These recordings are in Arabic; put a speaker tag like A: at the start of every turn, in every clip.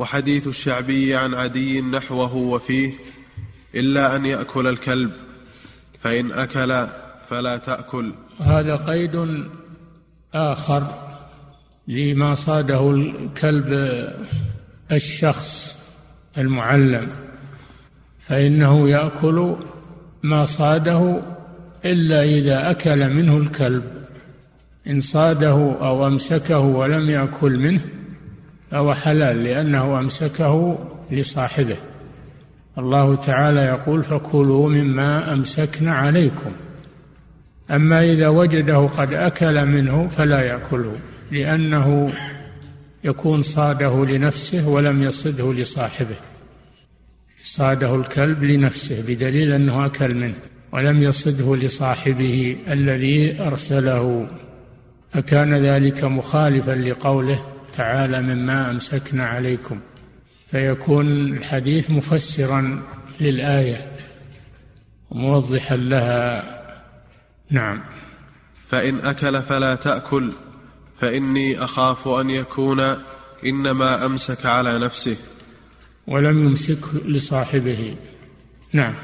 A: وحديث الشعبي عن عدي نحوه وفيه إلا أن يأكل الكلب فإن أكل فلا تأكل.
B: هذا قيد آخر لما صاده الكلب الشخص المعلم فإنه يأكل ما صاده إلا إذا أكل منه الكلب إن صاده أو أمسكه ولم يأكل منه فهو حلال لأنه أمسكه لصاحبه. الله تعالى يقول فكلوا مما أمسكن عليكم. أما إذا وجده قد أكل منه فلا يأكله لأنه يكون صاده لنفسه ولم يصده لصاحبه. صاده الكلب لنفسه بدليل أنه أكل منه ولم يصده لصاحبه الذي أرسله. فكان ذلك مخالفا لقوله تعالى مما أمسكنا عليكم. فيكون الحديث مفسرا للآية وموضحا لها. نعم.
A: فإن أكل فلا تأكل فإني أخاف أن يكون إنما أمسك على نفسه.
B: ولم يمسك لصاحبه. نعم.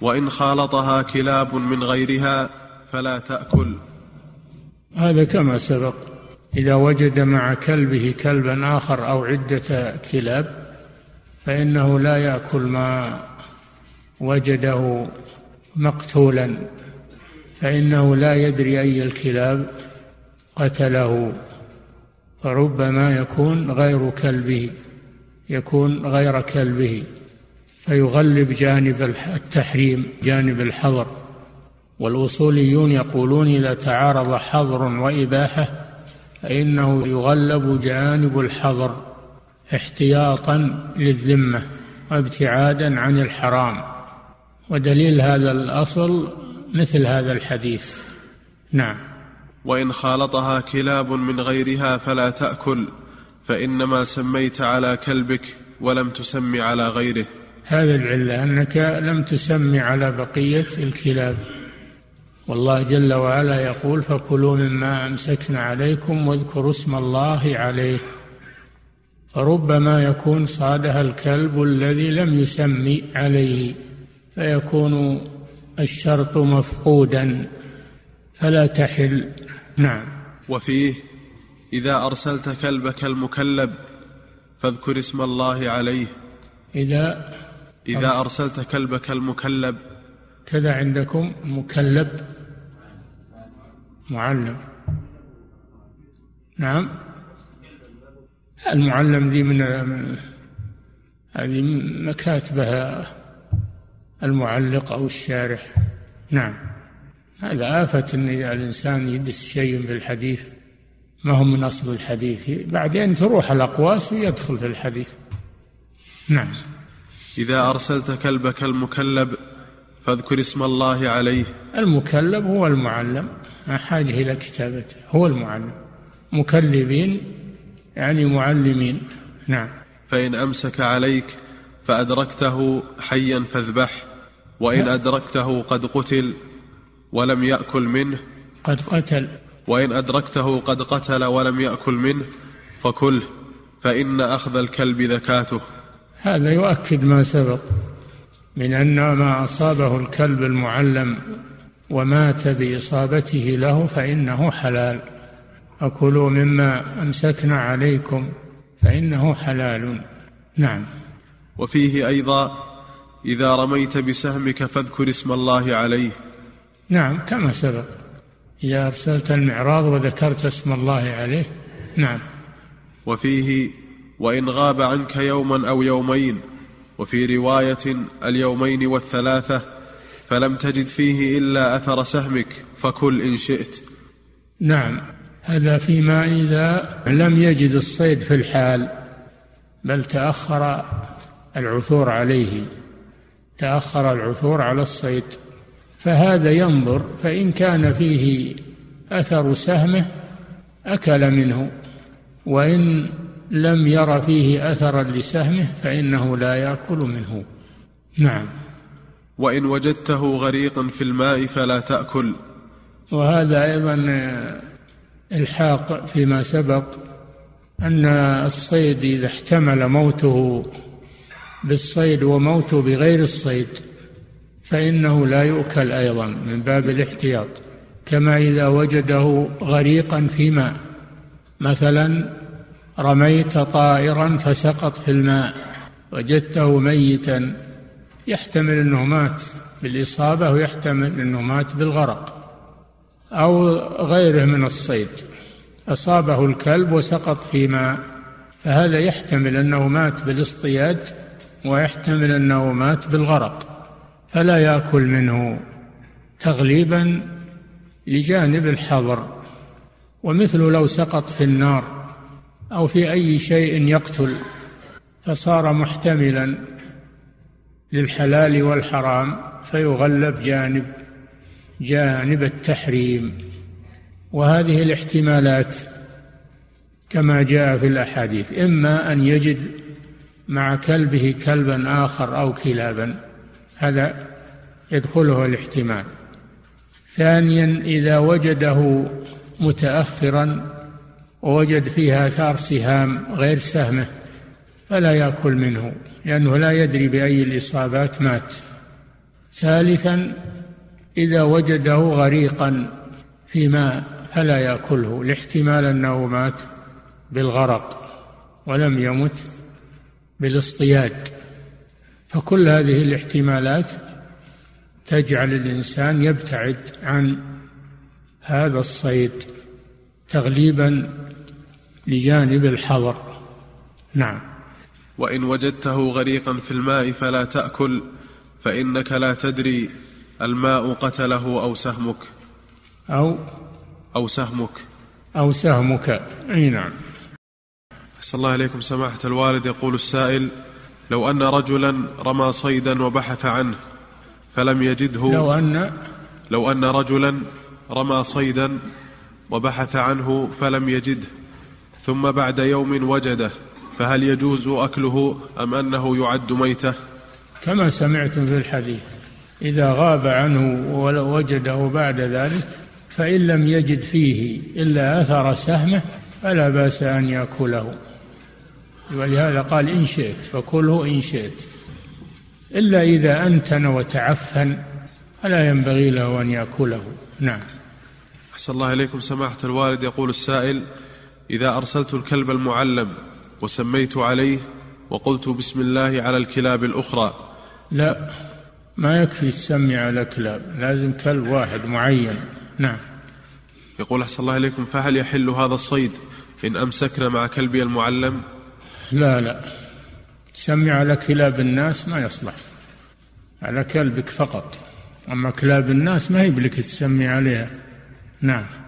A: وإن خالطها كلاب من غيرها فلا تأكل.
B: هذا كما سبق. إذا وجد مع كلبه كلبا آخر أو عدة كلاب فإنه لا يأكل ما وجده مقتولا فإنه لا يدري أي الكلاب قتله. فربما يكون غير كلبه يكون غير كلبه فيغلب جانب التحريم جانب الحظر. والأصوليون يقولون إذا تعارض حظر وإباحة فإنه يغلب جانب الحظر احتياطا للذمة وابتعادا عن الحرام. ودليل هذا الأصل مثل هذا الحديث. نعم.
A: وإن خالطها كلاب من غيرها فلا تأكل فإنما سميت على كلبك ولم تسم على غيره.
B: هذا العلة أنك لم تسمي على بقية الكلاب. والله جل وعلا يقول فكلوا مما أمسكن عليكم واذكروا اسم الله عليه. فربما يكون صادها الكلب الذي لم يسمي عليه فيكون الشرط مفقودا فلا تحل. نعم.
A: وفيه إذا أرسلت كلبك المكلب فاذكر اسم الله عليه.
B: إذا
A: إذا أرسلت كلبك المكلب
B: كذا عندكم مكلب. معلم. نعم. المعلم ذي من هذه مكاتبها المعلق أو الشارح. نعم. هذا آفة أن الإنسان يدس شيء في الحديث ما هو من أصل الحديث. بعدين تروح الأقواس ويدخل في الحديث. نعم.
A: إذا أرسلت كلبك المكلب فاذكر اسم الله عليه.
B: المكلب هو المعلم. حاجة إلى كتابته هو المعلم. مكلبين يعني معلمين. نعم.
A: فإن أمسك عليك فأدركته حيا فاذبح وإن أدركته قد قتل ولم يأكل منه
B: قد قتل.
A: وإن أدركته قد قتل ولم يأكل منه فكله فإن أخذ الكلب ذكاته
B: هذا يؤكد ما سبق من أن ما أصابه الكلب المعلم ومات بإصابته له فإنه حلال. أكلوا مما أمسكنا عليكم فإنه حلال. نعم.
A: وفيه أيضا إذا رميت بسهمك فاذكر اسم الله عليه.
B: نعم كما سبق. إذا أرسلت المعراض وذكرت اسم الله عليه. نعم.
A: وفيه وإن غاب عنك يوما أو يومين. وفي رواية اليومين والثلاثة فلم تجد فيه إلا أثر سهمك فكل إن شئت.
B: نعم هذا فيما إذا لم يجد الصيد في الحال بل تأخر العثور عليه تأخر العثور على الصيد. فهذا ينظر فإن كان فيه أثر سهمه أكل منه وإن لم ير فيه أثرا لسهمه فإنه لا يأكل منه. نعم.
A: وإن وجدته غريقا في الماء فلا تأكل.
B: وهذا أيضا إلحاق فيما سبق أن الصيد إذا احتمل موته بالصيد وموته بغير الصيد فإنه لا يؤكل أيضا من باب الاحتياط. كما إذا وجده غريقا في ماء. مثلا رميت طائرا فسقط في الماء. وجدته ميتا. يحتمل أنه مات بالإصابة ويحتمل أنه مات بالغرق أو غيره من الصيد. أصابه الكلب وسقط في ماء فهذا يحتمل أنه مات بالاصطياد ويحتمل أنه مات بالغرق. فلا يأكل منه تغليبا لجانب الحظر. ومثل لو سقط في النار أو في أي شيء يقتل فصار محتملا للحلال والحرام فيغلب جانب جانب التحريم. وهذه الاحتمالات كما جاء في الأحاديث إما أن يجد مع كلبه كلبا آخر أو كلابا هذا يدخله الاحتمال. ثانيا إذا وجده متاخرا ووجد فيه اثار سهام غير سهمة فلا يأكل منه لأنه لا يدري بأي الإصابات مات. ثالثا إذا وجده غريقا في ماء فلا يأكله لاحتمال أنه مات بالغرق ولم يمت بالاصطياد. فكل هذه الاحتمالات تجعل الإنسان يبتعد عن هذا الصيد تغليبا لجانب الحظر. نعم.
A: وإن وجدته غريقا في الماء فلا تأكل فإنك لا تدري الماء قتله أو سهمك.
B: أو
A: أو سهمك.
B: أو سهمك. أي نعم.
A: أحسن الله عليكم سماحة الوالد يقول السائل لو أن رجلا رمى صيدا وبحث عنه فلم يجده.
B: لو أن
A: لو أن رجلا رمى صيدا وبحث عنه فلم يجده ثم بعد يوم وجده فهل يجوز أكله أم أنه يعد ميتة؟
B: كما سمعتم في الحديث إذا غاب عنه ولو وجده بعد ذلك فإن لم يجد فيه إلا أثر سهمه فلا بأس أن يأكله. ولهذا قال إن شئت فكله إن شئت. إلا إذا أنتن وتعفن فلا ينبغي له أن يأكله. نعم.
A: أحسن الله إليكم. سماحة الوالد يقول السائل إذا أرسلت الكلب المعلم وسميت عليه وقلت بسم الله على الكلاب الأخرى.
B: لا ما يكفي السمي على كلاب لازم كلب واحد معين. نعم.
A: يقول أحسن الله إليكم فهل يحل هذا الصيد إن أمسكنا مع كلبي المعلم؟
B: لا لا. تسمي على كلاب الناس ما يصلح. على كلبك فقط. أما كلاب الناس ما هي بلك تسمي عليها. نعم.